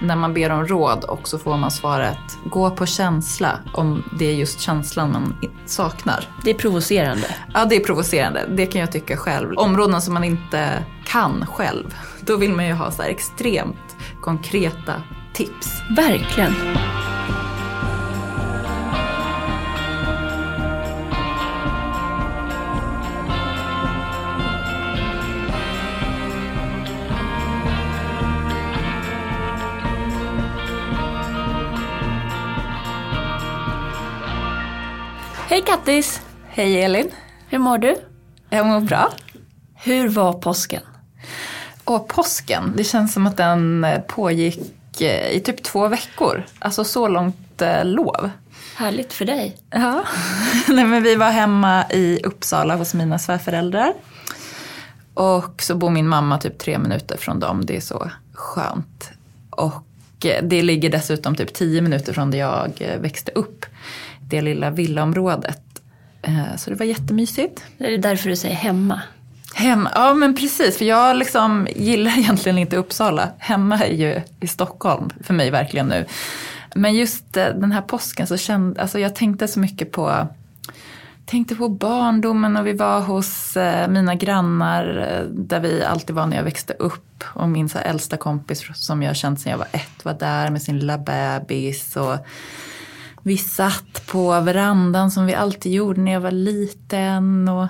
när man ber om råd och så får man svaret gå på känsla om det är just känslan man saknar. Det är provocerande. Ja, det är provocerande. Det kan jag tycka själv. Områden som man inte kan själv. Då vill man ju ha så här extremt konkreta tips. Verkligen. Hej Kattis! Hej Elin! Hur mår du? Jag mår bra. Hur var påsken? Och påsken, det känns som att den pågick eh, i typ två veckor. Alltså så långt eh, lov. Härligt för dig. Ja, Nej, men vi var hemma i Uppsala hos mina svärföräldrar. Och så bor min mamma typ tre minuter från dem, det är så skönt. Och eh, det ligger dessutom typ tio minuter från där jag eh, växte upp. Det lilla villaområdet. Eh, Så det var jättemysigt. Det är därför du säger hemma. Hem, ja men precis, för jag liksom gillar egentligen inte Uppsala. Hemma är ju i Stockholm för mig verkligen nu. Men just eh, den här påsken så kände, alltså jag tänkte så mycket på Tänkte på barndomen och vi var hos eh, mina grannar där vi alltid var när jag växte upp. Och min så äldsta kompis som jag känt sedan jag var ett var där med sin lilla bebis. Och vi satt på verandan som vi alltid gjorde när jag var liten. Och,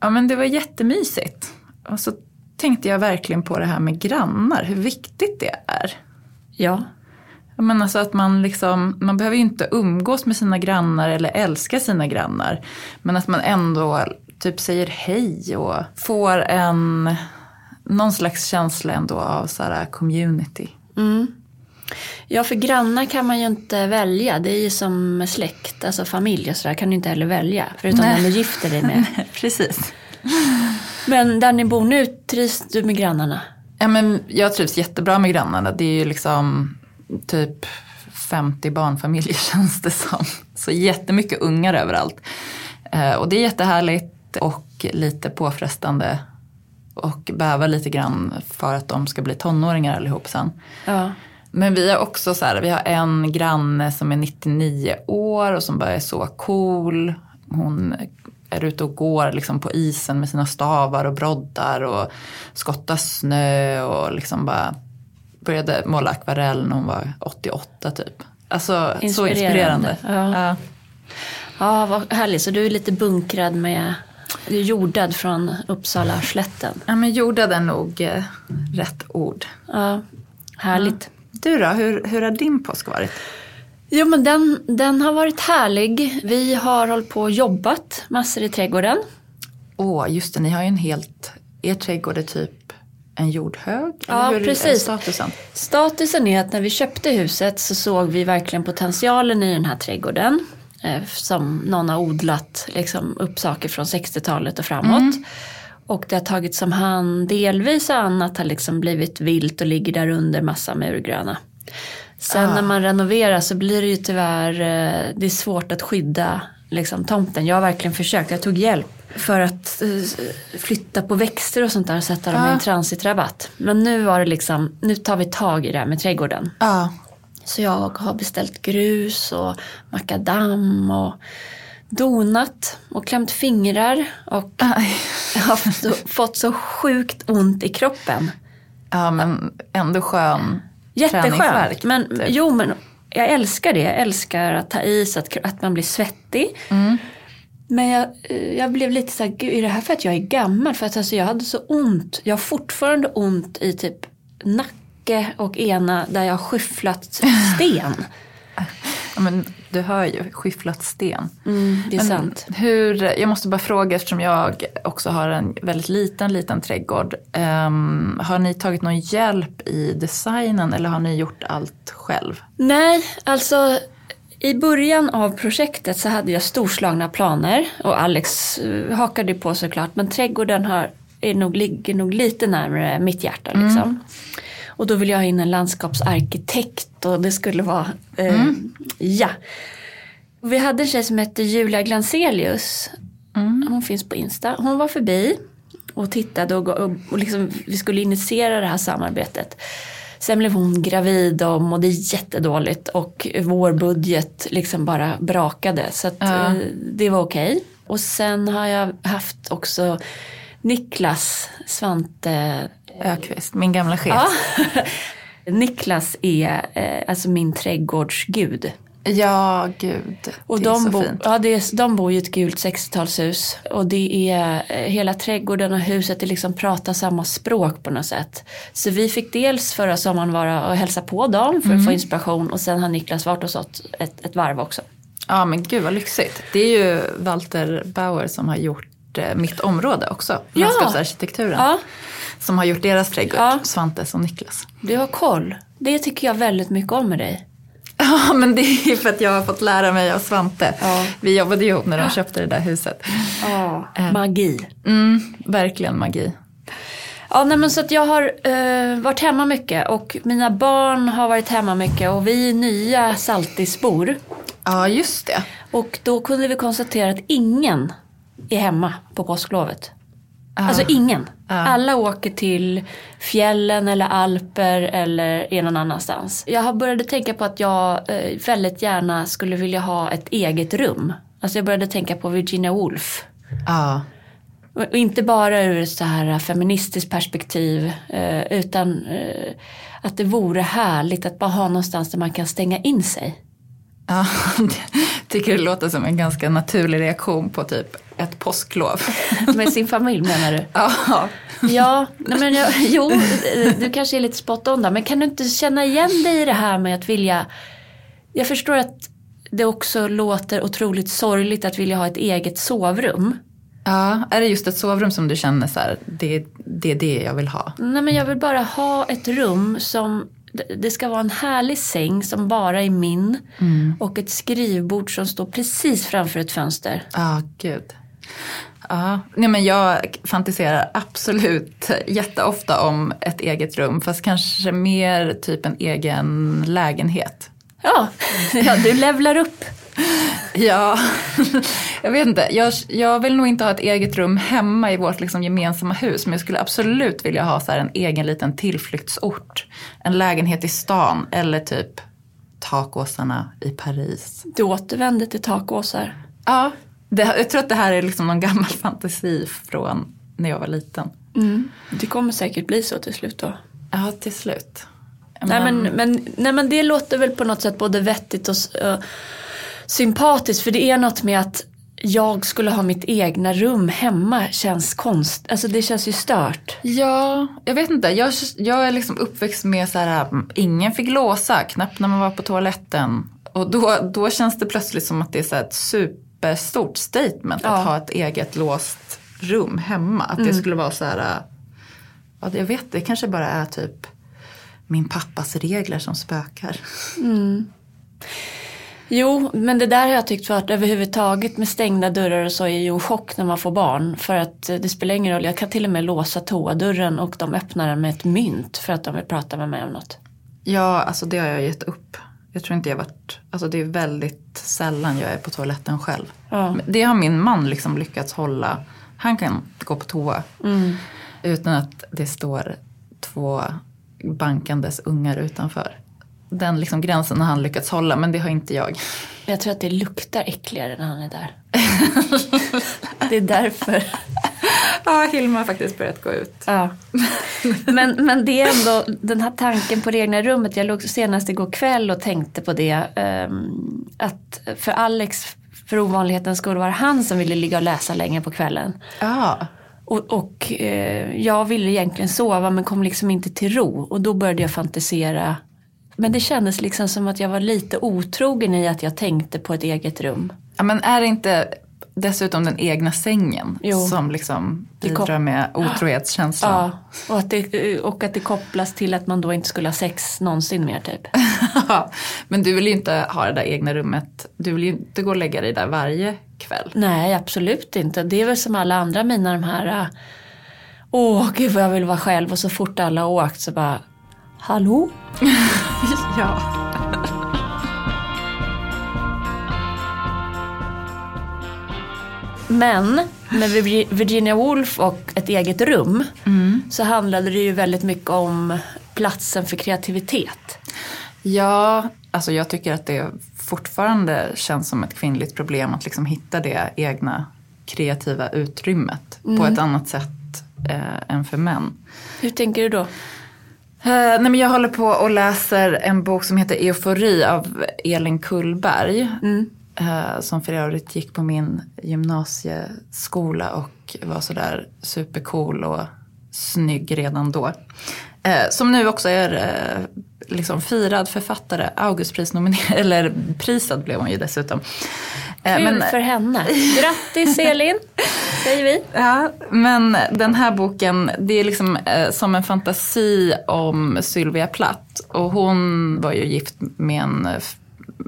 ja, men det var jättemysigt. Och så tänkte jag verkligen på det här med grannar, hur viktigt det är. Ja. Jag menar så att man, liksom, man behöver ju inte umgås med sina grannar eller älska sina grannar. Men att man ändå typ säger hej och får en, någon slags känsla ändå av så här community. Mm. Ja, för grannar kan man ju inte välja. Det är ju som med släkt, alltså familj och sådär kan du inte heller välja. Förutom Nej. den du gifter dig med. Precis. Men där ni bor nu, trivs du med grannarna? Ja, men jag trivs jättebra med grannarna. Det är ju liksom typ 50 barnfamiljer känns det som. Så jättemycket ungar överallt. Eh, och det är jättehärligt och lite påfrestande. Och bäva lite grann för att de ska bli tonåringar allihop sen. Ja. Men vi har också så här, vi har en granne som är 99 år och som bara är så cool. Hon är ute och går liksom på isen med sina stavar och broddar och skottar snö och liksom bara började måla akvarell när hon var 88 typ. Alltså så Inspirerande. inspirerande. Ja. Ja. ja, vad härligt. Så du är lite bunkrad med, du är jordad från Uppsala slätten. Ja, men jordad är nog eh, rätt ord. Ja, härligt. Du då, hur, hur har din påsk varit? Jo men den, den har varit härlig. Vi har hållit på och jobbat massor i trädgården. Åh, just det, ni har ju en helt, er trädgård är typ en jordhög? Ja, hur är precis. statusen? Statusen är att när vi köpte huset så såg vi verkligen potentialen i den här trädgården. Eh, som någon har odlat liksom, upp saker från 60-talet och framåt. Och det har tagits som hand delvis och annat har liksom blivit vilt och ligger där under massa murgröna. Sen Ah. när man renoverar så blir det ju tyvärr, eh, det är svårt att skydda liksom, tomten. Jag har verkligen försökt, jag tog hjälp för att eh, flytta på växter och sånt där och sätta dem i Ah. en transitrabatt. Men nu var det liksom, nu tar vi tag i det här med trädgården. Ja. Så jag har beställt grus och makadam och donat och klämt fingrar och har fått- så sjukt ont i kroppen. Ja, men ändå skön Jätteskönt. Men typ. jo, men jag älskar det. Jag älskar att ta i så att, att man blir svettig. Mm. Men jag, jag blev lite så här, är det här för att jag är gammal? För att alltså, jag hade så ont. Jag har fortfarande ont i typ nacke och ena där jag har skyfflat sten. Ja, men du hör ju, skyfflat sten. Mm, det är Men sant. Hur, jag måste bara fråga eftersom jag också har en väldigt liten, liten trädgård. Ehm, har ni tagit någon hjälp i designen eller har ni gjort allt själv? Nej, alltså i början av projektet så hade jag storslagna planer och Alex eh, hakade på såklart. Men trädgården har, är nog, ligger nog lite närmare mitt hjärta. Liksom. Och då vill jag ha in en landskapsarkitekt och det skulle vara, eh, ja. Och Vi hade en tjej som hette Julia Glanselius. Hon finns på Insta. Hon var förbi och tittade och, och, och liksom, vi skulle initiera det här samarbetet. Sen blev hon gravid och mådde jättedåligt och vår budget liksom bara brakade. Så att, Ja. eh, det var okej. Och sen har jag haft också Niklas Svante Ökvist, min gamla chef. Ja. Niklas är eh, alltså min trädgårdsgud. Ja, gud. Och det är de, så bo, fint. ja, det är, de bor i ett gult 60-talshus. Och det är eh, hela trädgården och huset det liksom pratar samma språk på något sätt. Så vi fick dels förra sommaren vara och hälsa på dem för att få inspiration. Och sen har Niklas varit hos oss ett, ett varv också. Ja, men gud vad lyxigt. Det är ju Walter Bauer som har gjort eh, mitt område också. Ja. Landskapsarkitekturen. Ja, Som har gjort deras trädgård, Ja. Svantes och Niklas. du har koll. Det tycker jag väldigt mycket om med dig. Ja, men det är för att jag har fått lära mig av Svante. Ja. Vi jobbade ihop när de köpte det där huset. Magi. Mm, verkligen magi. Ja, nej, men så att jag har eh, varit hemma mycket och mina barn har varit hemma mycket och vi är nya Saltisbor. Ja, just det. Och då kunde vi konstatera att ingen är hemma på påsklovet. Ja. Alltså ingen. Ja. Alla åker till fjällen eller Alper eller är någon annanstans. Jag har började tänka på att jag eh, väldigt gärna skulle vilja ha ett eget rum. Alltså jag började tänka på Virginia Woolf. Ja. Och inte bara ur ett så här feministiskt perspektiv eh, utan eh, att det vore härligt att bara ha någonstans där man kan stänga in sig. Ja, tycker det låter som en ganska naturlig reaktion på typ ett påsklov. Med sin familj menar du? Ja, Ja, nej men jag, jo, du kanske är lite spot on där, men kan du inte känna igen dig i det här med att vilja... Jag förstår att det också låter otroligt sorgligt att vilja ha ett eget sovrum. ja. Är det just ett sovrum som du känner så här, det, det är det jag vill ha? Nej men jag vill bara ha ett rum som det- ska vara en härlig säng som bara är min och ett skrivbord som står precis framför ett fönster. Ja, gud. Ja, nej men jag fantiserar absolut jätteofta om ett eget rum, fast kanske mer typ en egen lägenhet. Ja, ja du levlar upp. Ja, jag vet inte. Jag, jag vill nog inte ha ett eget rum hemma i vårt liksom gemensamma hus, men jag skulle absolut vilja ha så här en egen liten tillflyktsort. En lägenhet i stan eller typ takåsarna i Paris. Du återvänder till takåsar. Ja, det, jag tror att det här är liksom någon gammal fantasi från när jag var liten. Mm. Det kommer säkert bli så till slut då. Ja, till slut. Nej men, men, nej men det låter väl på något sätt både vettigt och uh, sympatiskt för det är något med att jag skulle ha mitt egna rum hemma känns konst, alltså det känns ju stört. Ja, jag vet inte. Jag, jag är liksom uppväxt med så här, mm, ingen fick låsa, knappt när man var på toaletten. Och då, då känns det plötsligt som att det är så här ett superstort statement Ja. att ha ett eget låst rum hemma. Att det skulle vara så här, ja, jag vet, det kanske bara är typ min pappas regler som spökar. Jo, men det där har jag tyckt varit överhuvudtaget med stängda dörrar och så är ju en chock när man får barn. För att eh, det spelar ingen roll, jag kan till och med låsa toadörren och de öppnar den med ett mynt för att de vill prata med mig om något. Ja, alltså det har jag gett upp. Jag tror inte jag varit, alltså det är väldigt sällan jag är på toaletten själv. Ja. Det har min man liksom lyckats hålla. Han kan gå på toa utan att det står två bankandes ungar utanför. Den liksom gränsen har han lyckats hålla men det har inte jag. Jag tror att det luktar äckligare när han är där. det är därför. Ja, Hilma har faktiskt börjat gå ut. Ja. Men, men det är ändå den här tanken på det egna rummet. Jag låg senast igår kväll och tänkte på det. ehm, att för Alex, för ovanlighetens skull, var det han som ville ligga och läsa längre på kvällen. Ja, Och, och eh, jag ville egentligen sova men kom liksom inte till ro. Och då började jag fantisera. Men det kändes liksom som att jag var lite otrogen i att jag tänkte på ett eget rum. ja men är det inte dessutom den egna sängen Jo. som liksom bidrar med otrohetskänslan? Ja, och att, det, och att det kopplas till att man då inte skulle ha sex någonsin mer typ. Men du vill ju inte ha det där egna rummet. Du vill ju inte gå och lägga dig där varje kväll. Nej, absolut inte. Det är väl som alla andra mina de här äh, Åh, gud vad jag vill vara själv och så fort alla har åkt så bara Hallå? Ja. Men med Virgi- Virginia Woolf och ett eget rum så handlade det ju väldigt mycket om platsen för kreativitet. Ja, alltså jag tycker att det fortfarande känns som ett kvinnligt problem att liksom hitta det egna kreativa utrymmet mm. på ett annat sätt eh, än för män. Hur tänker du då? Uh, nej men jag håller på och läser en bok som heter Eufori av Elin Kullberg. Mm. Uh, som för övrigt gick på min gymnasieskola och var sådär supercool och snygg redan då. Uh, som nu också är liksom firad författare, Augustprisnominerad, eller prisad blev hon ju dessutom. Kul men, för henne. Grattis Elin, säger vi. Ja, men den här boken, det är liksom eh, som en fantasi om Sylvia Plath. Och hon var ju gift med en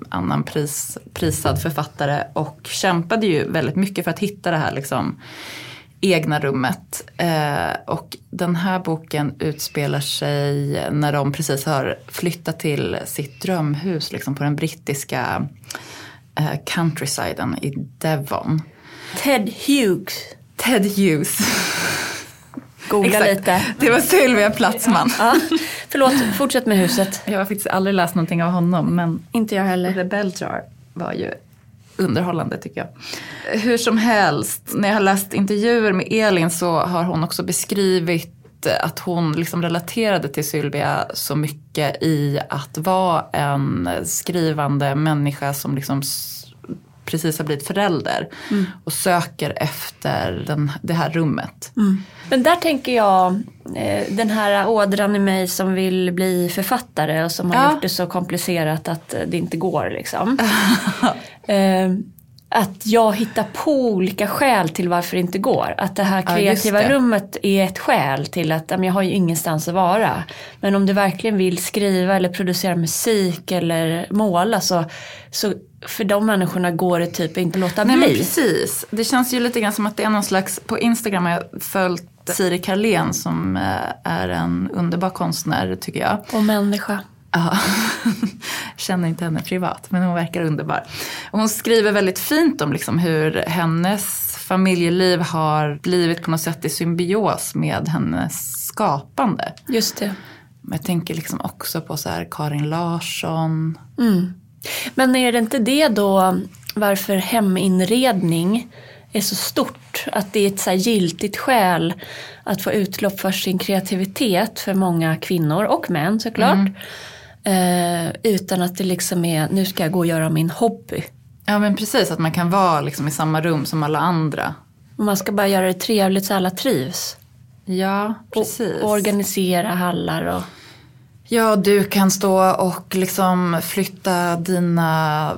annan pris, prisad författare och kämpade ju väldigt mycket för att hitta det här liksom egna rummet. Eh, och den här boken utspelar sig när de precis har flyttat till sitt drömhus liksom på den brittiska eh, countrysiden i Devon. Ted Hughes. Ted Hughes. Googla lite. Det var Sylvia Platzman. Ja. Förlåt, fortsätt med huset. Jag har faktiskt aldrig läst någonting av honom. Men Inte jag heller. The Bell Jar var ju underhållande tycker jag. Hur som helst, när jag har läst intervjuer med Elin så har hon också beskrivit att hon liksom relaterade till Sylvia så mycket i att vara en skrivande människa som liksom precis har blivit förälder mm. och söker efter den, det här rummet. Mm. Men där tänker jag, eh, den här ådran i mig som vill bli författare och som har ja. gjort det så komplicerat att det inte går. Liksom. Eh, att jag hittar på olika skäl till varför det inte går. Att det här kreativa ja, det. rummet är ett skäl till att jag har ju ingenstans att vara. Men om du verkligen vill skriva eller producera musik eller måla så, så för de människorna går det typ inte låta Nej, bli. Men precis. Det känns ju lite grann som att det är någon slags, på Instagram har jag följt Siri Carlén som eh, är en underbar konstnär tycker jag. Och människa. Ja, känner inte henne privat men hon verkar underbar. Och hon skriver väldigt fint om liksom hur hennes familjeliv har blivit på något sätt i symbios med hennes skapande. Just det. Jag tänker liksom också på så här Karin Larsson. Mm. Men är det inte det då varför heminredning är så stort? Att det är ett så giltigt skäl att få utlopp för sin kreativitet för många kvinnor och män såklart. Mm. Eh, utan att det liksom är, nu ska jag gå och göra min hobby. Ja men precis, att man kan vara liksom i samma rum som alla andra. Man ska bara göra det trevligt så alla trivs. Ja, precis. Och, organisera hallar och... Ja, du kan stå och liksom flytta dina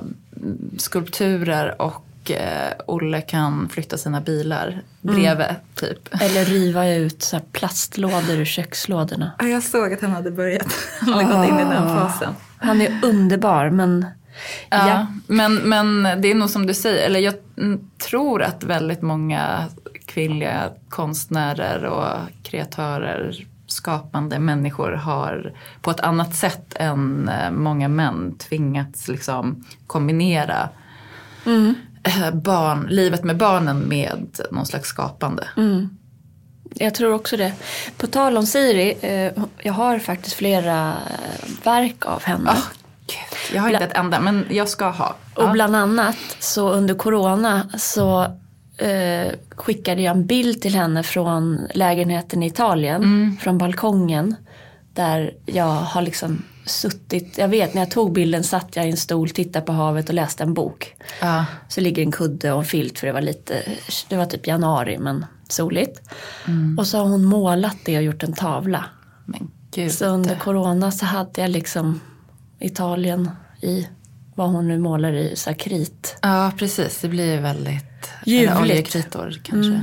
skulpturer och eh, Olle kan flytta sina bilar mm. bredvid mm. typ. Eller riva ut så plastlådor ur kökslådorna. Ja, jag såg att han hade börjat. Han hade gått in i den ah. fasen. Han är underbar men Ja, ja, Men, men det är nog som du säger, eller jag tror att väldigt många kvinnliga konstnärer och kreatörer, skapande människor har på ett annat sätt än eh, många män tvingats liksom kombinera mm. Eh, barn, livet med barnen med någon slags skapande. Mm. Jag tror också det. På tal om Siri, eh, jag har faktiskt flera verk av henne. Oh, Gud. Jag har inte ett enda, men jag ska ha. Och bland annat så under corona så eh, skickade jag en bild till henne från lägenheten i Italien, mm. från balkongen. Där jag har liksom suttit, jag vet när jag tog bilden satt jag i en stol, tittade på havet och läste en bok. Ja. Så ligger en kudde och en filt för det var lite, det var typ januari men soligt. Mm. Och så har hon målat det och gjort en tavla. Men Gud. Så under corona så hade jag liksom Italien i vad hon nu målar i, så krit. Ja precis, det blir väldigt Ljuvligt. oljekritor kanske.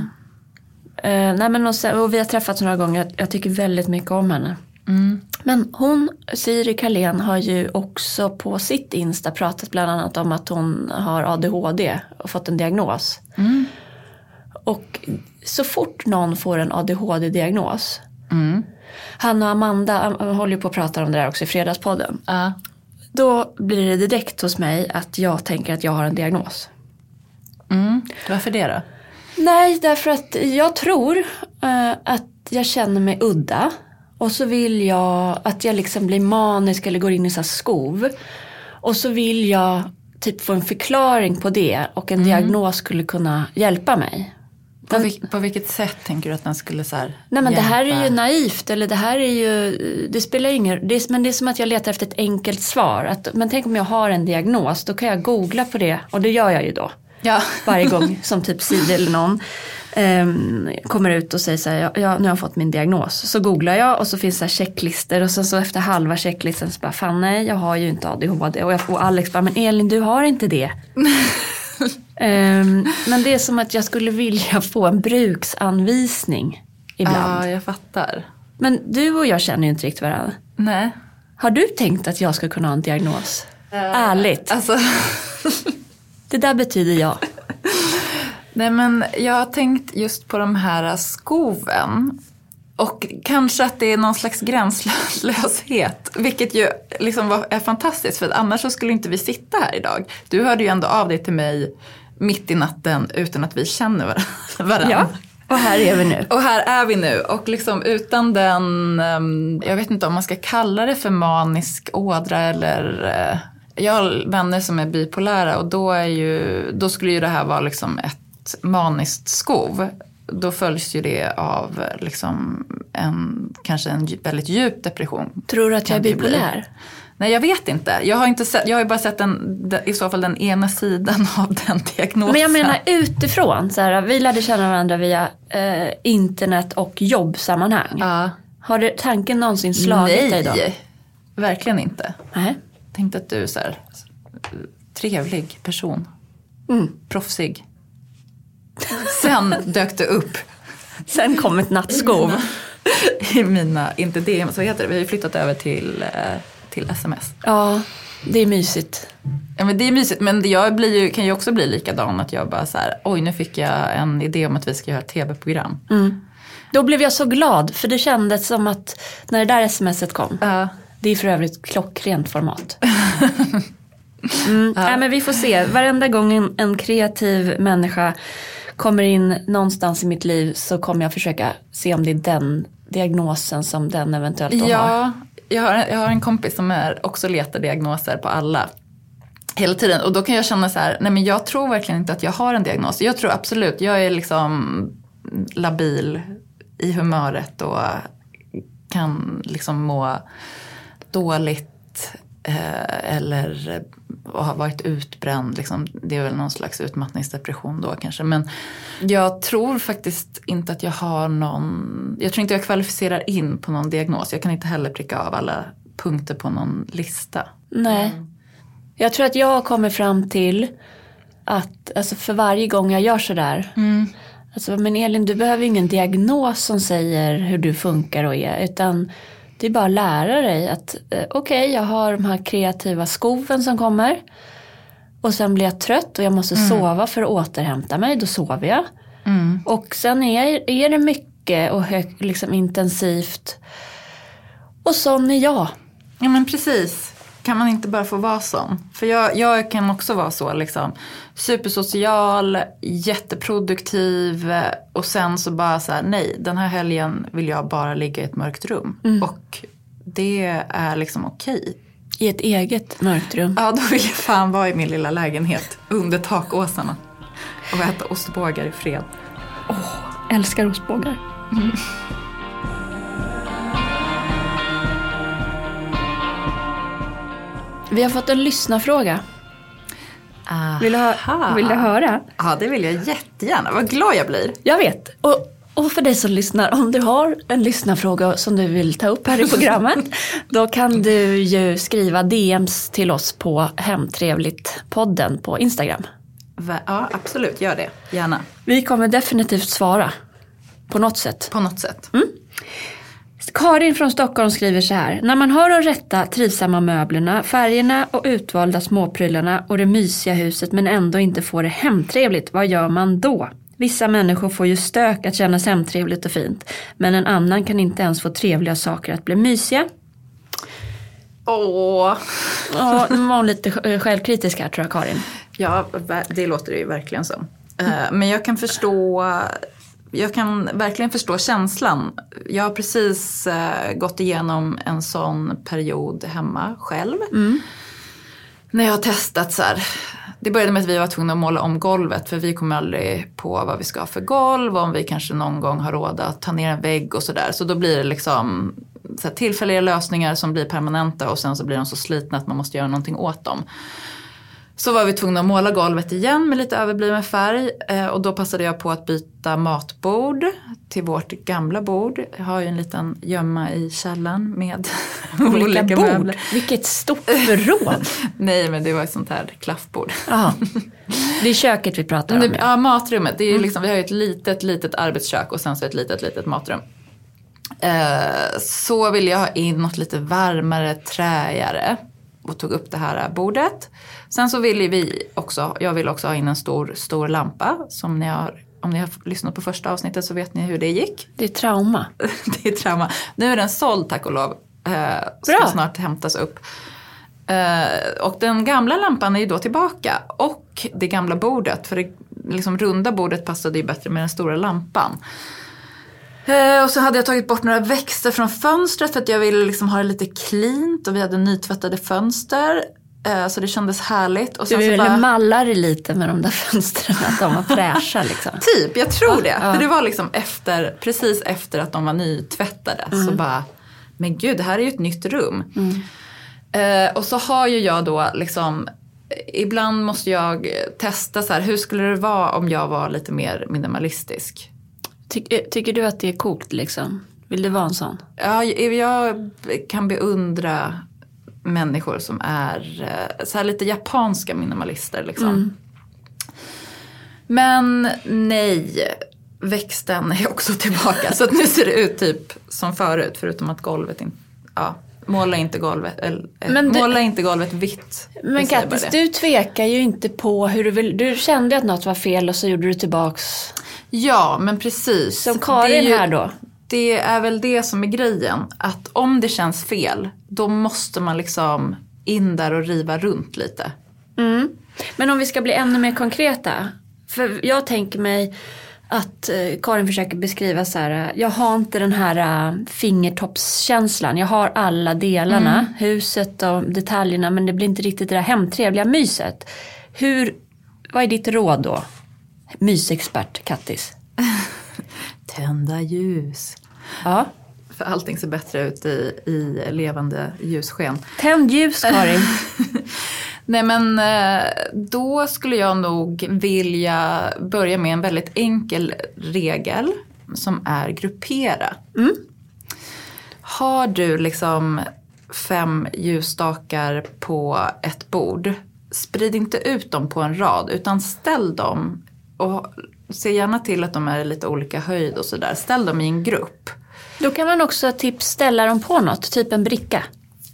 Mm. Uh, nej, men och, sen, och vi har träffats några gånger, jag, jag tycker väldigt mycket om henne. Mm. Men hon, Siri Carlén, har ju också på sitt Insta pratat bland annat om att hon har ADHD och fått en diagnos. Mm. Och så fort någon får en ADHD-diagnos, mm. han och Amanda håller ju på att prata om det där också i Fredagspodden. Uh. Då blir det direkt hos mig att jag tänker att jag har en diagnos. Mm. Varför det då? Nej, därför att jag tror uh, att jag känner mig udda Och så vill jag att jag liksom blir manisk eller går in i så skov. Och så vill jag typ få en förklaring på det och en diagnos skulle kunna hjälpa mig. På, vil, på vilket sätt tänker du att den skulle så Nej men det här är ju hjälpa? naivt eller det här är ju, det spelar ingen det är, men det är som att jag letar efter ett enkelt svar. Att, men tänk om jag har en diagnos, då kan jag googla på det och det gör jag ju då. Ja. Varje gång som typ Siri eller någon ehm, kommer ut och säger så här, ja, nu har jag fått min diagnos. Så googlar jag och så finns det checklistor och så, så efter halva checklistan så bara, fan nej jag har ju inte ADHD. Och, jag, och Alex bara, men Elin du har inte det. Ehm, men det är som att jag skulle vilja få en bruksanvisning ibland. ja, jag fattar. Men du och jag känner ju inte riktigt varandra. Nej. Har du tänkt att jag ska kunna ha en diagnos? Ärligt, Alltså, det där betyder jag. nej men jag har tänkt just på de här skoven. Och kanske att det är någon slags gränslöshet. Vilket ju liksom var, är fantastiskt för annars så skulle inte vi sitta här idag. Du hörde ju ändå av dig till mig mitt i natten utan att vi känner var- varandra. Ja, och här är vi nu. Och här är vi nu och liksom utan den, ehm, jag vet inte om man ska kalla det för manisk ådra eller eh, jag har vänner som är bipolära och då, är ju, då skulle ju det här vara liksom ett maniskt skov. Då följs ju det av liksom en, kanske en väldigt djup depression. Tror du att jag är det bli. Nej jag vet inte. Jag har, inte sett, jag har ju bara sett den, i så fall den ena sidan av den diagnosen. Men jag menar utifrån, så här, vi lärde känna varandra via eh, internet och jobbsammanhang. Ja. Har det, tanken någonsin slagit dig då? Nej, verkligen inte. Nej. Tänkte att du är så här, trevlig person. Mm. Proffsig. Sen dök det upp Sen kom ett nattskov. i mina, inte DM, så heter det, vi har ju flyttat över till, eh, till sms. Ja, det är mysigt. Ja, men det är mysigt, men jag blir ju, kan ju också bli likadan att jag bara så här, oj nu fick jag en idé om att vi ska göra ett tv-program. Då blev jag så glad, för det kändes som att när det där smset kom, Ja. det är för övrigt klockrent format. Mm. Nej, men vi får se, varenda gång en, en kreativ människa kommer in någonstans i mitt liv så kommer jag försöka se om det är den diagnosen som den eventuellt då har. Jag har, jag har en kompis som är, också letar diagnoser på alla. Hela tiden. Och då kan jag känna så här, nej men jag tror verkligen inte att jag har en diagnos. Jag tror absolut, jag är liksom labil i humöret och kan liksom må dåligt eller och har varit utbränd. Liksom. Det är väl någon slags utmattningsdepression då kanske. Men jag tror faktiskt inte att jag har någon, jag tror inte jag kvalificerar in på någon diagnos. Jag kan inte heller pricka av alla punkter på någon lista. Nej. Jag tror att jag kommer fram till att alltså för varje gång jag gör sådär. Alltså, men Elin du behöver ingen diagnos som säger hur du funkar och är. Utan det är bara att lära dig att eh, okej jag har de här kreativa skoven som kommer. Och sen blir jag trött och jag måste sova för att återhämta mig. Då sover jag. Och sen är, är det mycket och hög, liksom intensivt. Och sån är jag. Ja men precis. Kan man inte bara få vara sån? För jag, jag kan också vara så liksom. Supersocial, jätteproduktiv och sen så bara så här, nej den här helgen vill jag bara ligga i ett mörkt rum. Och det är liksom okej. I ett eget mörkt rum. Ja då vill jag fan vara i min lilla lägenhet under takåsarna. Och äta ostbågar i fred. Älskar ostbågar. Vi har fått en lyssnarfråga. Vill du, ha, vill du höra? Ja det vill jag jättegärna. Vad glad jag blir. Jag vet. Och, och för dig som lyssnar, om du har en lyssnarfråga som du vill ta upp här i programmet. då kan du ju skriva DMs till oss på Hemtrevligt-podden på Instagram. Va- Ja absolut, gör det. Gärna. Vi kommer definitivt svara. På något sätt. På något sätt. Karin från Stockholm skriver så här. När man har de rätta trivsamma möblerna, färgerna och utvalda småprylarna och det mysiga huset men ändå inte får det hemtrevligt, vad gör man då? Vissa människor får ju stök att kännas hemtrevligt och fint. Men en annan kan inte ens få trevliga saker att bli mysiga. Åh. Ja, nu var hon lite sj- självkritisk här tror jag Karin. Ja, det låter det ju verkligen som. Eh, Men jag kan förstå, jag kan verkligen förstå känslan. Jag har precis eh, gått igenom en sån period hemma själv. När jag har testat så här. Det började med att vi var tvungna att måla om golvet för vi kommer aldrig på vad vi ska ha för golv och om vi kanske någon gång har råd att ta ner en vägg och sådär. Så då blir det liksom så här, tillfälliga lösningar som blir permanenta och sen så blir de så slitna att man måste göra någonting åt dem. Så var vi tvungna att måla golvet igen med lite överbliven färg eh, och då passade jag på att byta matbord till vårt gamla bord. Jag har ju en liten gömma i källaren med Olika, olika bord. möbler. Vilket stort förråd. Nej men det var ett sånt här klaffbord. Jaha. Det är köket vi pratar om. Det, ja, matrummet. Det är ju liksom, vi har ju ett litet, litet arbetskök och sen så ett litet, litet matrum. Eh, så ville jag ha in något lite varmare, träigare och tog upp det här bordet. Sen så ville vi också, jag vill också ha in en stor, stor lampa. Som ni har, om ni har lyssnat på första avsnittet så vet ni hur det gick. Det är trauma. det är trauma. Nu är den såld tack och lov. Eh, ska Bra. snart hämtas upp. Eh, och den gamla lampan är ju då tillbaka. Och det gamla bordet. För det liksom runda bordet passade ju bättre med den stora lampan. Eh, och så hade jag tagit bort några växter från fönstret för att jag ville liksom ha det lite cleant. Och vi hade nytvättade fönster. Eh, så det kändes härligt. Och Du sen så ville bara- malla dig lite med de där fönstren, att de var fräscha liksom. Typ, jag tror det. ja. För det var liksom efter, precis efter att de var nytvättade. Så bara, men gud det här är ju ett nytt rum. Eh, och så har ju jag då liksom, ibland måste jag testa så här, hur skulle det vara om jag var lite mer minimalistisk? Ty, eh, tycker du att det är coolt liksom? Vill du vara en sån? Ja, jag kan beundra människor som är eh, så här lite japanska minimalister liksom. Men nej, växten är också tillbaka. så att nu ser det ut typ som förut förutom att golvet inte, ja, måla inte golvet, eller, eh, Men det- måla inte golvet vitt. Men Kattis, du tvekar ju inte på hur du vill. Du kände att något var fel och så gjorde du tillbaks. Ja, men precis. Som Karin ju- här då. Det är väl det som är grejen. Att om det känns fel, då måste man liksom in där och riva runt lite. Mm. Men om vi ska bli ännu mer konkreta. För jag tänker mig att eh, Karin försöker beskriva så här. eh, Jag har inte den här eh, fingertoppskänslan. Jag har alla delarna. Huset och detaljerna. Men det blir inte riktigt det där hemtrevliga myset. Hur, vad är ditt råd då? Mysexpert Kattis. Tända ljus. Ja. För allting ser bättre ut i, i levande ljussken. Tänd ljus Karin. Nej men eh, då skulle jag nog vilja börja med en väldigt enkel regel som är gruppera. Har du liksom fem ljusstakar på ett bord, sprid inte ut dem på en rad utan ställ dem och se gärna till att de är i lite olika höjd och sådär. Ställ dem i en grupp. Då kan man också tips ställa dem på något, typ en bricka.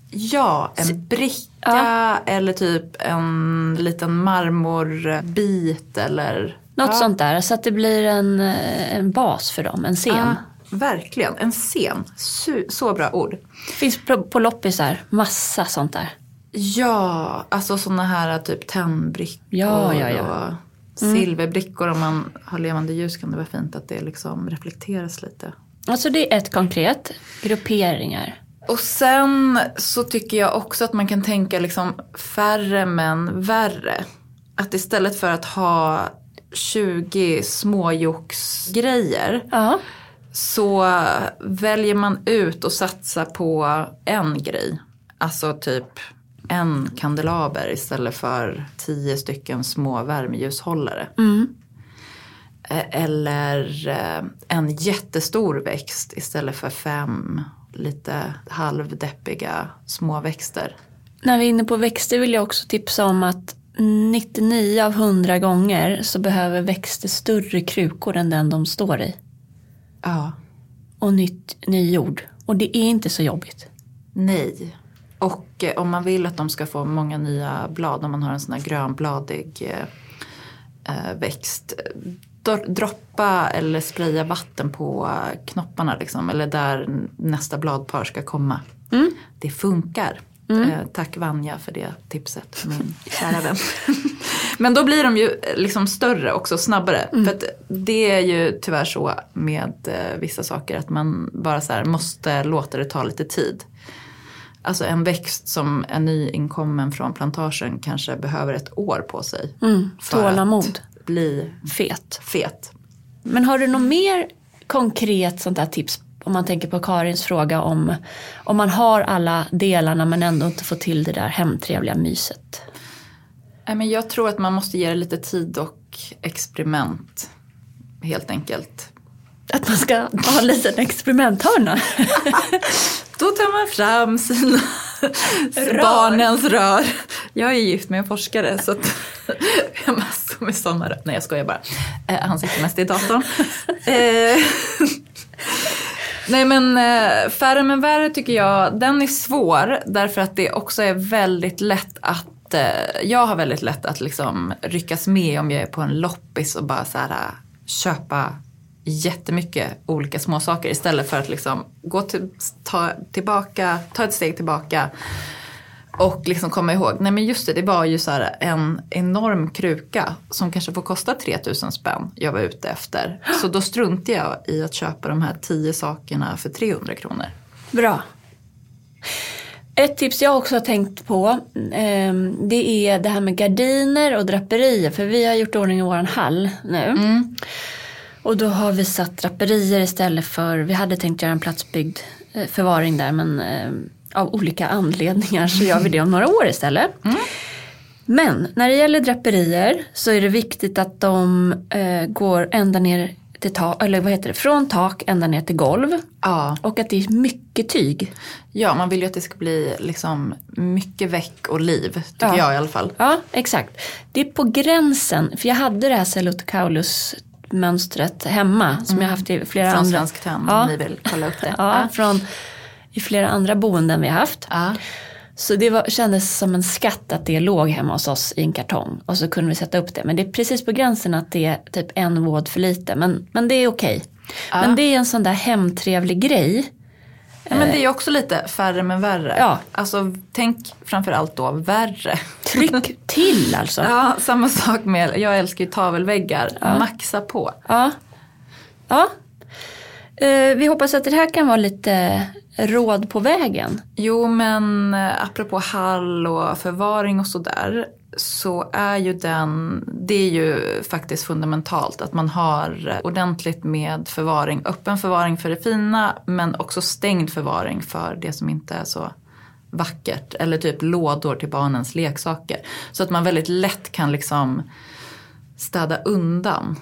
Ja, en bricka Ja. eller typ en liten marmorbit eller... Något ja. sånt där, så att det blir en, eh, en bas för dem, en scen. Ja, verkligen, en scen. Så bra ord. Finns på, på loppisar, massa sånt där. Ja, alltså sådana här typ tändbrickor Ja, ja, ja. och silverbrickor. Om man har levande ljus kan det vara fint att det liksom reflekteras lite. Alltså det är ett konkret, grupperingar. Och sen så tycker jag också att man kan tänka liksom färre men värre. Att istället för att ha 20 småjoxgrejer Ja. så väljer man ut och satsar på en grej. Alltså typ en kandelaber istället för tio stycken små värmeljushållare. Eh, Eller eh, en jättestor växt istället för fem lite halvdeppiga små växter. När vi är inne på växter vill jag också tipsa om att 99 av 100 gånger så behöver växter större krukor än den de står i. Ja. Och nytt, ny jord. Och det är inte så jobbigt. Nej. Och eh, om man vill att de ska få många nya blad, om man har en sån här grönbladig eh, eh, växt. dro- Droppa eller spraya vatten på eh, knopparna liksom, eller där nästa bladpar ska komma. Det funkar. Eh, tack Vanja för det tipset, min kära vän. Men då blir de ju liksom större också, snabbare. För att det är ju tyvärr så med eh, vissa saker att man bara så här måste låta det ta lite tid. Alltså en växt som är nyinkommen från plantagen kanske behöver ett år på sig. Mm, för tålamod. att bli Fet. fet. Men har du något mer konkret sånt där tips om man tänker på Karins fråga om om man har alla delarna men ändå inte får till det där hemtrevliga myset? Men jag tror att man måste ge det lite tid och experiment. Helt enkelt. Att man ska ha en liten experimenthörna. Då tar man fram sina barnens rör. Jag är gift med en forskare så att jag har massor med sådana rör. Nej jag skojar bara. Eh, han sitter mest i datorn. Eh, Nej men eh, Färre men värre tycker jag, den är svår därför att det också är väldigt lätt att eh, jag har väldigt lätt att liksom ryckas med om jag är på en loppis och bara så här, eh, köpa jättemycket olika små saker istället för att liksom gå till, ta, tillbaka, ta ett steg tillbaka och liksom komma ihåg, nej men just det, det var ju så en enorm kruka som kanske får kosta 3000 spänn jag var ute efter. Så då struntade jag i att köpa de här 10 sakerna för 300 kronor. Bra. Ett tips jag också har tänkt på eh, det är det här med gardiner och draperier. För vi har gjort ordning i våran hall nu. Och då har vi satt draperier istället för, vi hade tänkt göra en platsbyggd eh, förvaring där men eh, av olika anledningar så gör vi det om några år istället. Men när det gäller draperier så är det viktigt att de eh, går ända ner till tak, eller vad heter det, från tak ända ner till golv. Ja. Och att det är mycket tyg. ja, man vill ju att det ska bli liksom mycket väck och liv, tycker Ja. jag i alla fall. Ja, exakt. Det är på gränsen, för jag hade det här Celotocaulus mönstret hemma som jag haft i flera Från andra. Svensk Tenn Ja. om ni vill kolla upp det. Ja, från i flera andra boenden vi har haft. Ja. Så det var, kändes som en skatt att det låg hemma hos oss i en kartong. Och så kunde vi sätta upp det. Men det är precis på gränsen att det är typ en våd för lite. Men, men det är okej. Men det är en sån där hemtrevlig grej. Ja, men det är ju också lite färre men värre. Ja. Alltså tänk framförallt då värre. Tryck till alltså. Ja, samma sak med, jag älskar ju tavelväggar. Maxa på. Ja. ja. Eh, vi hoppas att det här kan vara lite råd på vägen. Jo, men eh, apropå hall och förvaring och sådär. Så är ju den, det är ju faktiskt fundamentalt att man har ordentligt med förvaring. Öppen förvaring för det fina men också stängd förvaring för det som inte är så vackert. Eller typ lådor till barnens leksaker. Så att man väldigt lätt kan liksom städa undan.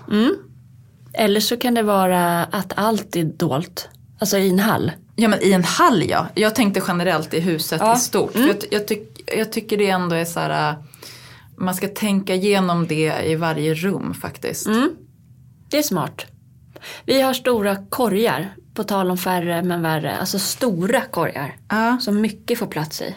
Eller så kan det vara att allt är dolt. Alltså i en hall. Ja men i en hall ja. Jag tänkte generellt i huset Ja. i stort. För jag, jag, tyck, jag tycker det ändå är så här. Man ska tänka igenom det i varje rum faktiskt. Det är smart. Vi har stora korgar. På tal om färre men värre. Alltså stora korgar. Ja. Som mycket får plats i.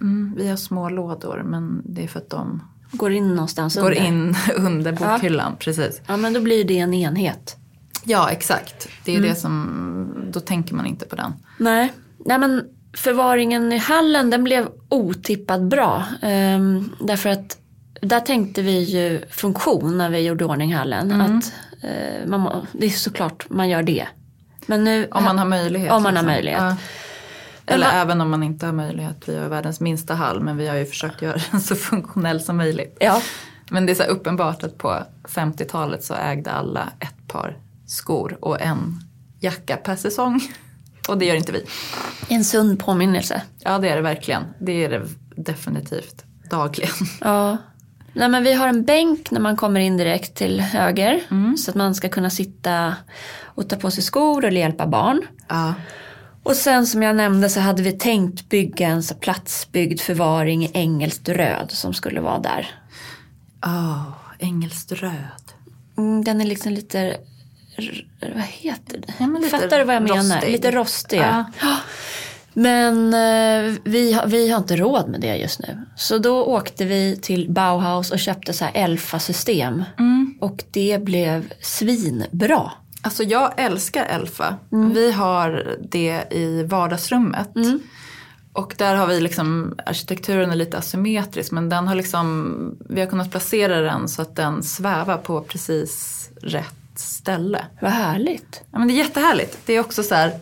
Mm, vi har små lådor men det är för att de Går in någonstans går under. in under bokhyllan. Precis. Ja men då blir det en enhet. Ja exakt. Det är Mm. det som, då tänker man inte på den. Nej. Nej men förvaringen i hallen den blev otippat bra. Ehm, därför att där tänkte vi ju funktion när vi gjorde ordning hallen. Att, eh, man, må- det är såklart man gör det. Men nu, Om man har möjlighet. Om man har liksom. möjlighet. Ja. Eller Men- även om man inte har möjlighet. Vi har världens minsta hall men vi har ju försökt göra den så funktionell som möjligt. Ja, Men det är så uppenbart att på 50-talet så ägde alla ett par skor och en jacka per säsong. Och det gör inte vi. En sund påminnelse. Ja det är det verkligen. Det är det definitivt. Dagligen. Ja. Nej, men vi har en bänk när man kommer in direkt till höger. Så att man ska kunna sitta och ta på sig skor eller hjälpa barn. Ja. Och sen som jag nämnde så hade vi tänkt bygga en så platsbyggd förvaring i engelskt röd som skulle vara där. Oh, engelskt röd. Mm, den är liksom lite, vad heter det? Ja, Fattar du vad jag menar? rostig. Lite rostig. Ja. Men eh, vi, har- vi har inte råd med det just nu. Så då åkte vi till Bauhaus och köpte så här Elfa-system. Och det blev svinbra. Alltså jag älskar Elfa. Vi har det i vardagsrummet. Och där har vi liksom, arkitekturen är lite asymmetrisk men den har liksom, vi har kunnat placera den så att den svävar på precis rätt ställe. Vad härligt. Ja men det är jättehärligt. Det är också så här,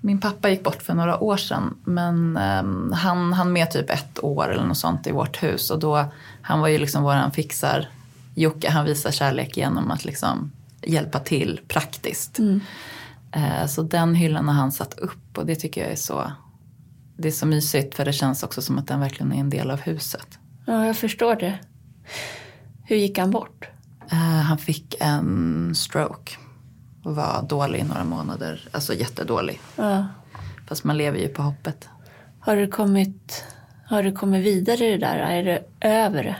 min pappa gick bort för några år sedan men um, han hann med typ ett år eller något sånt i vårt hus och då, han var ju liksom våran fixar Jocke, han visar kärlek genom att liksom hjälpa till praktiskt. Mm. Uh, så den hyllan har han satt upp och det tycker jag är så, det är så mysigt för det känns också som att den verkligen är en del av huset. Ja, jag förstår det. Hur gick han bort? Uh, han fick en stroke och var dålig i några månader, alltså jättedålig. Ja. Fast man lever ju på hoppet. Har du kommit, har du kommit vidare i det där? Är det över?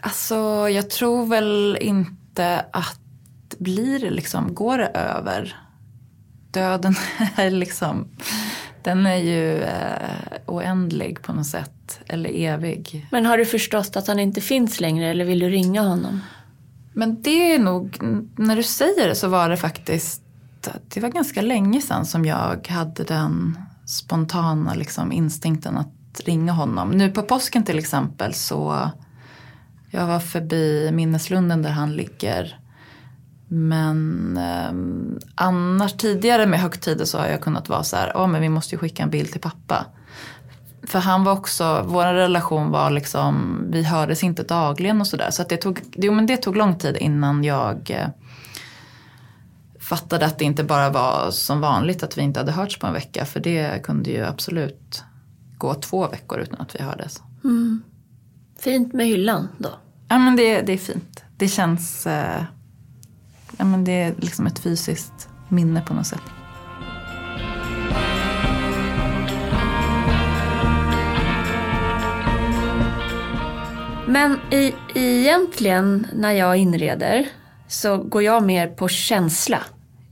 Alltså jag tror väl inte att blir det liksom, går det över? Döden är liksom, den är ju eh, oändlig på något sätt. Eller evig. Men har du förstått att han inte finns längre eller vill du ringa honom? Men det är nog, när du säger det så var det faktiskt, det var ganska länge sedan som jag hade den spontana liksom, instinkten att ringa honom. Nu på påsken till exempel så, jag var förbi minneslunden där han ligger. Men eh, annars tidigare med högtider så har jag kunnat vara så här, ja oh, men vi måste ju skicka en bild till pappa. För han var också, vår relation var liksom, vi hördes inte dagligen och sådär. Så att det tog, jo, men det tog lång tid innan jag eh, fattade att det inte bara var som vanligt att vi inte hade hörts på en vecka. För det kunde ju absolut gå två veckor utan att vi hördes. Mm. Fint med hyllan då? Ja men det, det är fint. Det känns, eh, ja men det är liksom ett fysiskt minne på något sätt. Men i, egentligen när jag inreder så går jag mer på känsla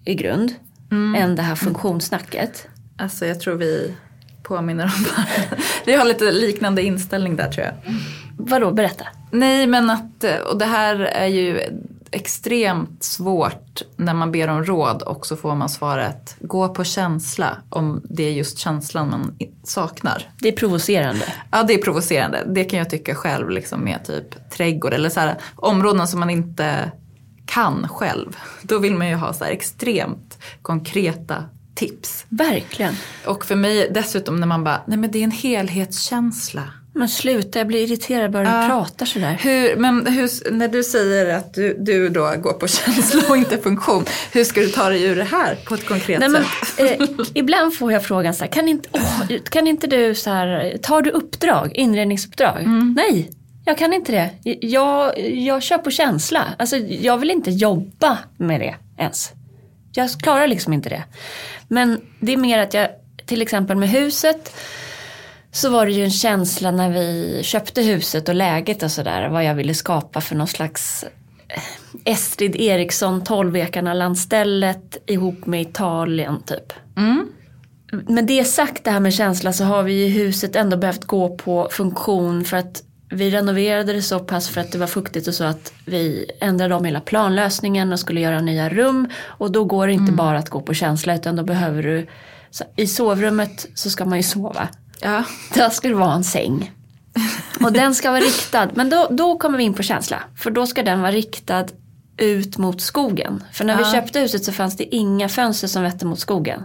i grund mm. än det här funktionssnacket. Alltså jag tror vi påminner om bara. Vi har lite liknande inställning där tror jag. Vadå, berätta. Nej men att, och det här är ju extremt svårt när man ber om råd och så får man svaret gå på känsla om det är just känslan man saknar. Det är provocerande. Ja det är provocerande. Det kan jag tycka själv liksom med typ trädgård eller så här, områden som man inte kan själv. Då vill man ju ha så extremt konkreta tips. Verkligen. Och för mig dessutom när man bara, nej men det är en helhetskänsla. Men sluta, jag blir irriterad bara du pratar sådär. Hur, men hur, när du säger att du, du då går på känsla och inte funktion, hur ska du ta dig ur det här på ett konkret Nej, sätt? Men, eh, ibland får jag frågan så här, kan inte, oh, kan inte du så här, tar du uppdrag, inredningsuppdrag? Mm. Nej, jag kan inte det. Jag, jag kör på känsla. Alltså, jag vill inte jobba med det ens. Jag klarar liksom inte det. Men det är mer att jag, till exempel med huset, så var det ju en känsla när vi köpte huset och läget och sådär. Vad jag ville skapa för någon slags eh, Estrid Eriksson, Tolvekarna-landstället ihop med Italien typ. Mm. Med det sagt det här med känsla så har vi i huset ändå behövt gå på funktion för att vi renoverade det så pass för att det var fuktigt och så att vi ändrade om hela planlösningen och skulle göra nya rum. Och då går det inte mm. bara att gå på känsla utan då behöver du, i sovrummet så ska man ju sova. Ja. Där ska det vara en säng. Och den ska vara riktad, men då, då kommer vi in på känsla. För då ska den vara riktad ut mot skogen. För när ja. vi köpte huset så fanns det inga fönster som vette mot skogen.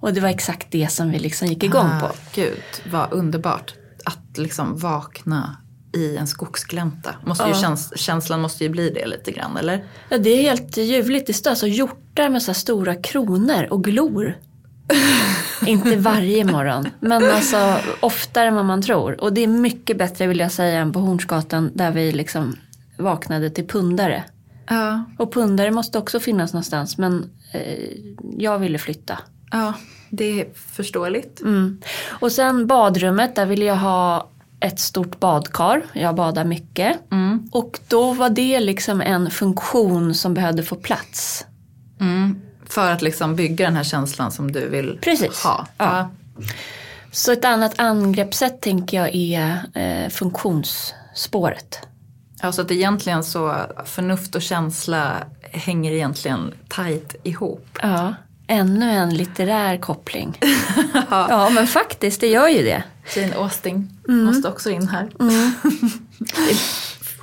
Och det var exakt det som vi liksom gick igång ah, på. Gud, vad underbart. Att liksom vakna i en skogsglänta. Måste ju ja. käns känslan måste ju bli det lite grann, eller? Ja, det är helt ljuvligt. Det står alltså hjortar med så stora kronor och glor. Inte varje morgon, men alltså oftare än vad man tror. Och det är mycket bättre vill jag säga än på Hornsgatan där vi liksom vaknade till pundare. Ja. Och pundare måste också finnas någonstans men eh, jag ville flytta. Ja, det är förståeligt. Mm. Och sen badrummet, där ville jag ha ett stort badkar. Jag badar mycket. Mm. Och då var det liksom en funktion som behövde få plats. Mm. För att liksom bygga den här känslan som du vill Precis. ha. Ja. Så ett annat angreppssätt tänker jag är eh, funktionsspåret. Ja, så att egentligen så förnuft och känsla hänger egentligen tajt ihop. Ja. Ännu en litterär koppling. ja men faktiskt, det gör ju det. Jane Austen måste också in här.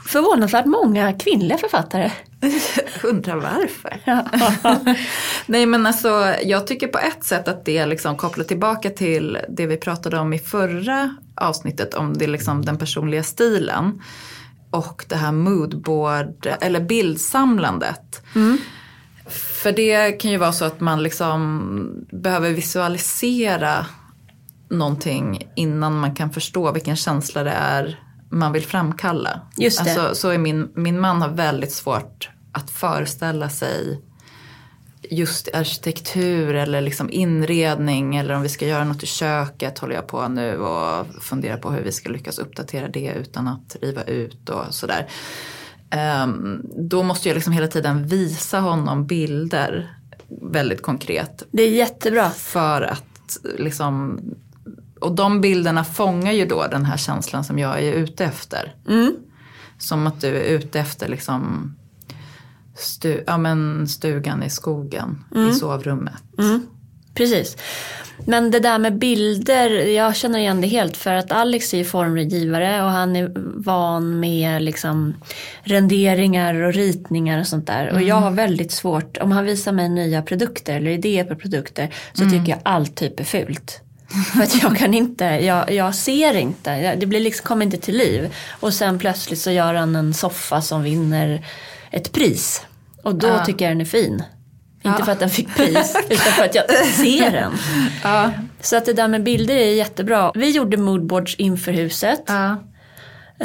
Förvånansvärt många kvinnliga författare. Undrar varför. Nej men alltså jag tycker på ett sätt att det liksom kopplar tillbaka till det vi pratade om i förra avsnittet om det liksom den personliga stilen. Och det här moodboard eller bildsamlandet. För det kan ju vara så att man liksom behöver visualisera någonting innan man kan förstå vilken känsla det är man vill framkalla. Just det. Alltså, så är min, min man har väldigt svårt att föreställa sig just arkitektur eller liksom inredning eller om vi ska göra något i köket håller jag på nu och funderar på hur vi ska lyckas uppdatera det utan att riva ut och sådär. Um, då måste jag liksom hela tiden visa honom bilder väldigt konkret. Det är jättebra. För att liksom och de bilderna fångar ju då den här känslan som jag är ute efter. Mm. Som att du är ute efter liksom stu, ja, men stugan i skogen i sovrummet. Mm. Precis. Men det där med bilder, jag känner igen det helt för att Alex är ju formgivare och han är van med liksom renderingar och ritningar och sånt där. Och jag har väldigt svårt, om han visar mig nya produkter eller idéer på produkter så tycker jag allt typ är fult. För att jag kan inte, jag, jag ser inte, det blir liksom, kommer inte till liv. Och sen plötsligt så gör han en soffa som vinner ett pris. Och då Ja. tycker jag den är fin. Inte Ja. för att den fick pris, utan för att jag ser den. Ja. Så att det där med bilder är jättebra. Vi gjorde moodboards inför huset. Ja.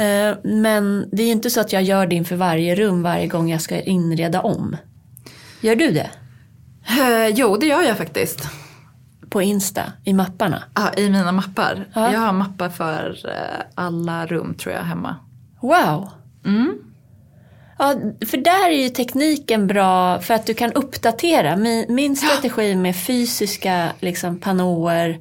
Eh, Men det är ju inte så att jag gör det inför varje rum varje gång jag ska inreda om. Gör du det? Eh, jo, det gör jag faktiskt. På Insta, i mapparna? Ja, I mina mappar. Ja. Jag har mappar för eh, alla rum tror jag hemma. Wow! Mm. Ja, för där är ju tekniken bra för att du kan uppdatera. Min, min strategi med fysiska liksom, panåer,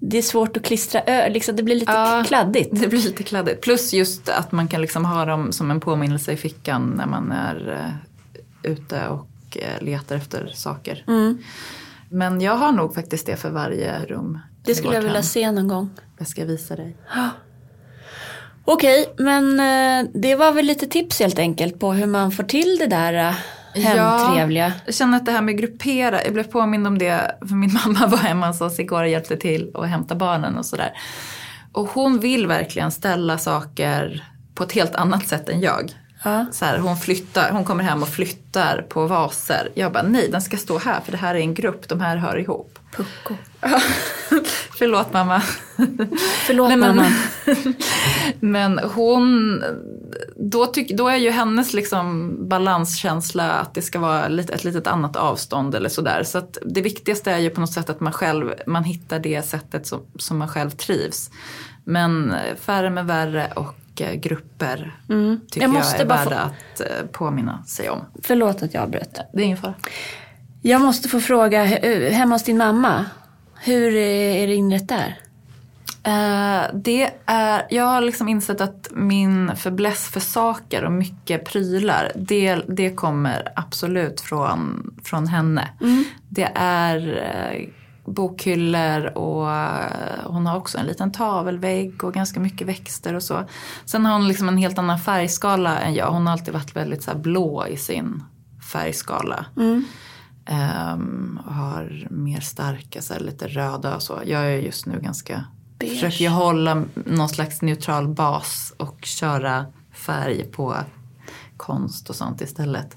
det är svårt att klistra ö, liksom, det blir lite Ja. kladdigt. Det blir lite kladdigt. Plus just att man kan liksom ha dem som en påminnelse i fickan när man är eh, ute och eh, letar efter saker. Mm. Men jag har nog faktiskt det för varje rum. Det skulle jag vilja hem. se någon gång. Jag ska visa dig. Okej, men eh, det var väl lite tips helt enkelt på hur man får till det där eh, hemtrevliga. Jag känner att det här med gruppera, jag blev påmind om det för min mamma var hemma hos oss igår och hjälpte till och hämta barnen och sådär. Och hon vill verkligen ställa saker på ett helt annat sätt än jag. Ja. Så här, hon, flyttar, hon kommer hem och flyttar på vaser. Jag bara, nej den ska stå här för det här är en grupp, de här hör ihop. Pucko. Förlåt mamma. Förlåt Nej, men- mamma. Men hon, då, tyck, då är ju hennes liksom balanskänsla att det ska vara lite, ett litet annat avstånd eller sådär. Så att det viktigaste är ju på något sätt att man själv, man hittar det sättet som, som man själv trivs. Men färre med värre och eh, grupper tycker Mm. Jag jag, måste är bara värda att eh, påminna sig om. Förlåt att jag avbröt. Det är ingen fara. Jag måste få fråga, he- hemma hos din mamma, hur är det inrett där? Eh, det är, jag har liksom insett att min fäbless för saker och mycket prylar, det, det kommer absolut från, från henne. Det är eh, bokhyllor och eh, hon har också en liten tavelvägg och ganska mycket växter och så. Sen har hon liksom en helt annan färgskala än jag. Hon har alltid varit väldigt så blå i sin färgskala. Ehm, och har mer starka, så här, lite röda och så. Jag är just nu ganska, Beige. försöker ju hålla någon slags neutral bas och köra färg på konst och sånt istället.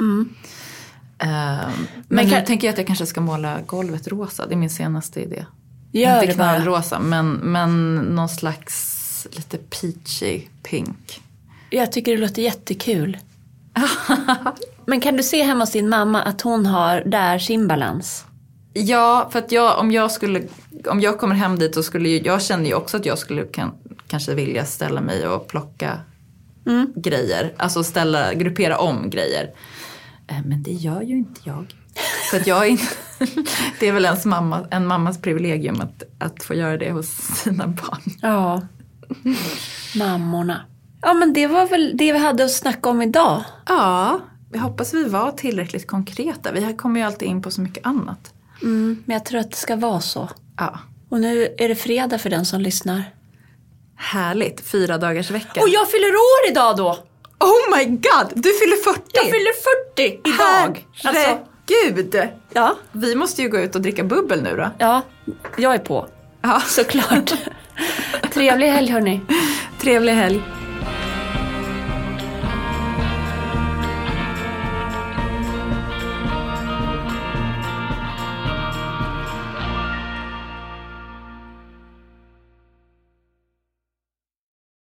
Ehm, men Men kan- tänker jag att jag kanske ska måla golvet rosa, det är min senaste idé. Gör Inte knallrosa, men, men någon slags lite peachy pink. Jag tycker det låter jättekul. Men kan du se hemma hos din mamma att hon har där sin balans? Ja, för att jag, om jag skulle, om jag kommer hem dit så skulle ju, jag känner ju också att jag skulle kan, kanske vilja ställa mig och plocka grejer. Alltså ställa, gruppera om grejer. Eh, Men det gör ju inte jag. För att jag är inte, det är väl ens mamma, en mammas privilegium att, att få göra det hos sina barn. Ja. Mammorna. Ja men det var väl det vi hade att snacka om idag. Ja, jag hoppas vi var tillräckligt konkreta. Vi kommer ju alltid in på så mycket annat. Mm, men jag tror att det ska vara så. Ja. Och nu är det fredag för den som lyssnar. Härligt, fyra dagars vecka. Och jag fyller år idag då! Oh my god, du fyller 40! Jag fyller 40 idag! Alltså, Herregud! ja, Vi måste ju gå ut och dricka bubbel nu då. ja, jag är på. Ja. Såklart. Trevlig helg hörni. Trevlig helg.